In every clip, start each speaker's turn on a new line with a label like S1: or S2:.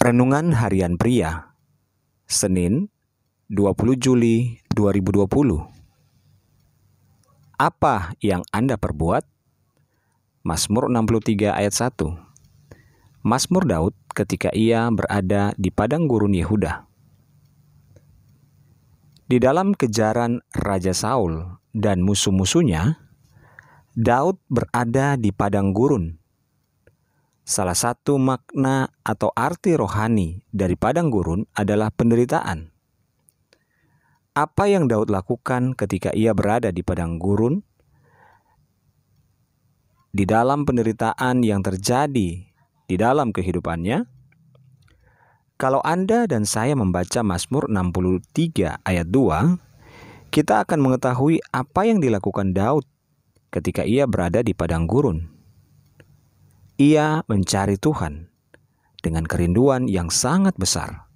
S1: Renungan Harian Pria Senin 20 Juli 2020 Apa yang Anda perbuat? Mazmur 63 ayat 1 Mazmur Daud ketika ia berada di padang gurun Yehuda. Di dalam kejaran Raja Saul dan musuh-musuhnya Daud berada di padang gurun Salah satu makna atau arti rohani dari padang gurun adalah penderitaan. Apa yang Daud lakukan ketika ia berada di padang gurun? Di dalam penderitaan yang terjadi di dalam kehidupannya, kalau Anda dan saya membaca Mazmur 63 ayat 2, kita akan mengetahui apa yang dilakukan Daud ketika ia berada di padang gurun. Ia mencari Tuhan dengan kerinduan yang sangat besar.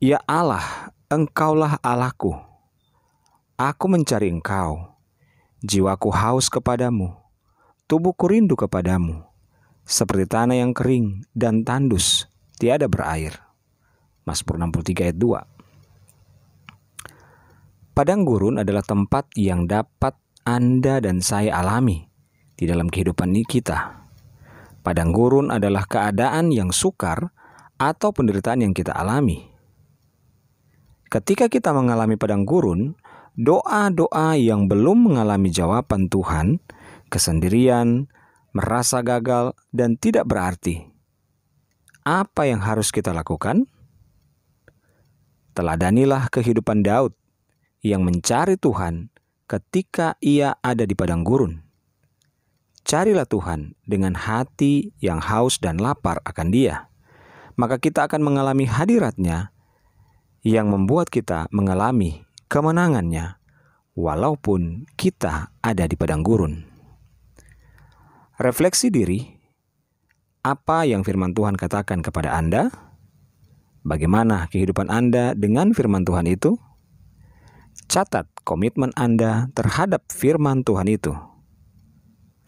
S1: Ya Allah, Engkaulah Allahku. Aku mencari Engkau. Jiwaku haus kepadamu. Tubuhku rindu kepadamu. Seperti tanah yang kering dan tandus, tiada berair. Mazmur 63 ayat 2. Padang gurun adalah tempat yang dapat Anda dan saya alami di dalam kehidupan kita. Padang gurun adalah keadaan yang sukar atau penderitaan yang kita alami. Ketika kita mengalami padang gurun, doa-doa yang belum mengalami jawaban Tuhan, kesendirian, merasa gagal, dan tidak berarti. Apa yang harus kita lakukan? Teladanilah kehidupan Daud yang mencari Tuhan ketika ia ada di padang gurun. Carilah Tuhan dengan hati yang haus dan lapar akan Dia. Maka kita akan mengalami hadiratnya yang membuat kita mengalami kemenangannya walaupun kita ada di padang gurun. Refleksi diri, apa yang firman Tuhan katakan kepada Anda? Bagaimana kehidupan Anda dengan firman Tuhan itu? Catat komitmen Anda terhadap firman Tuhan itu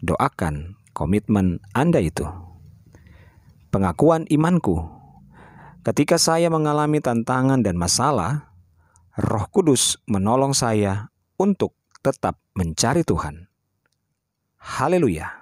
S1: doakan komitmen Anda itu. Pengakuan imanku, ketika saya mengalami tantangan dan masalah, Roh Kudus menolong saya untuk tetap mencari Tuhan. Haleluya!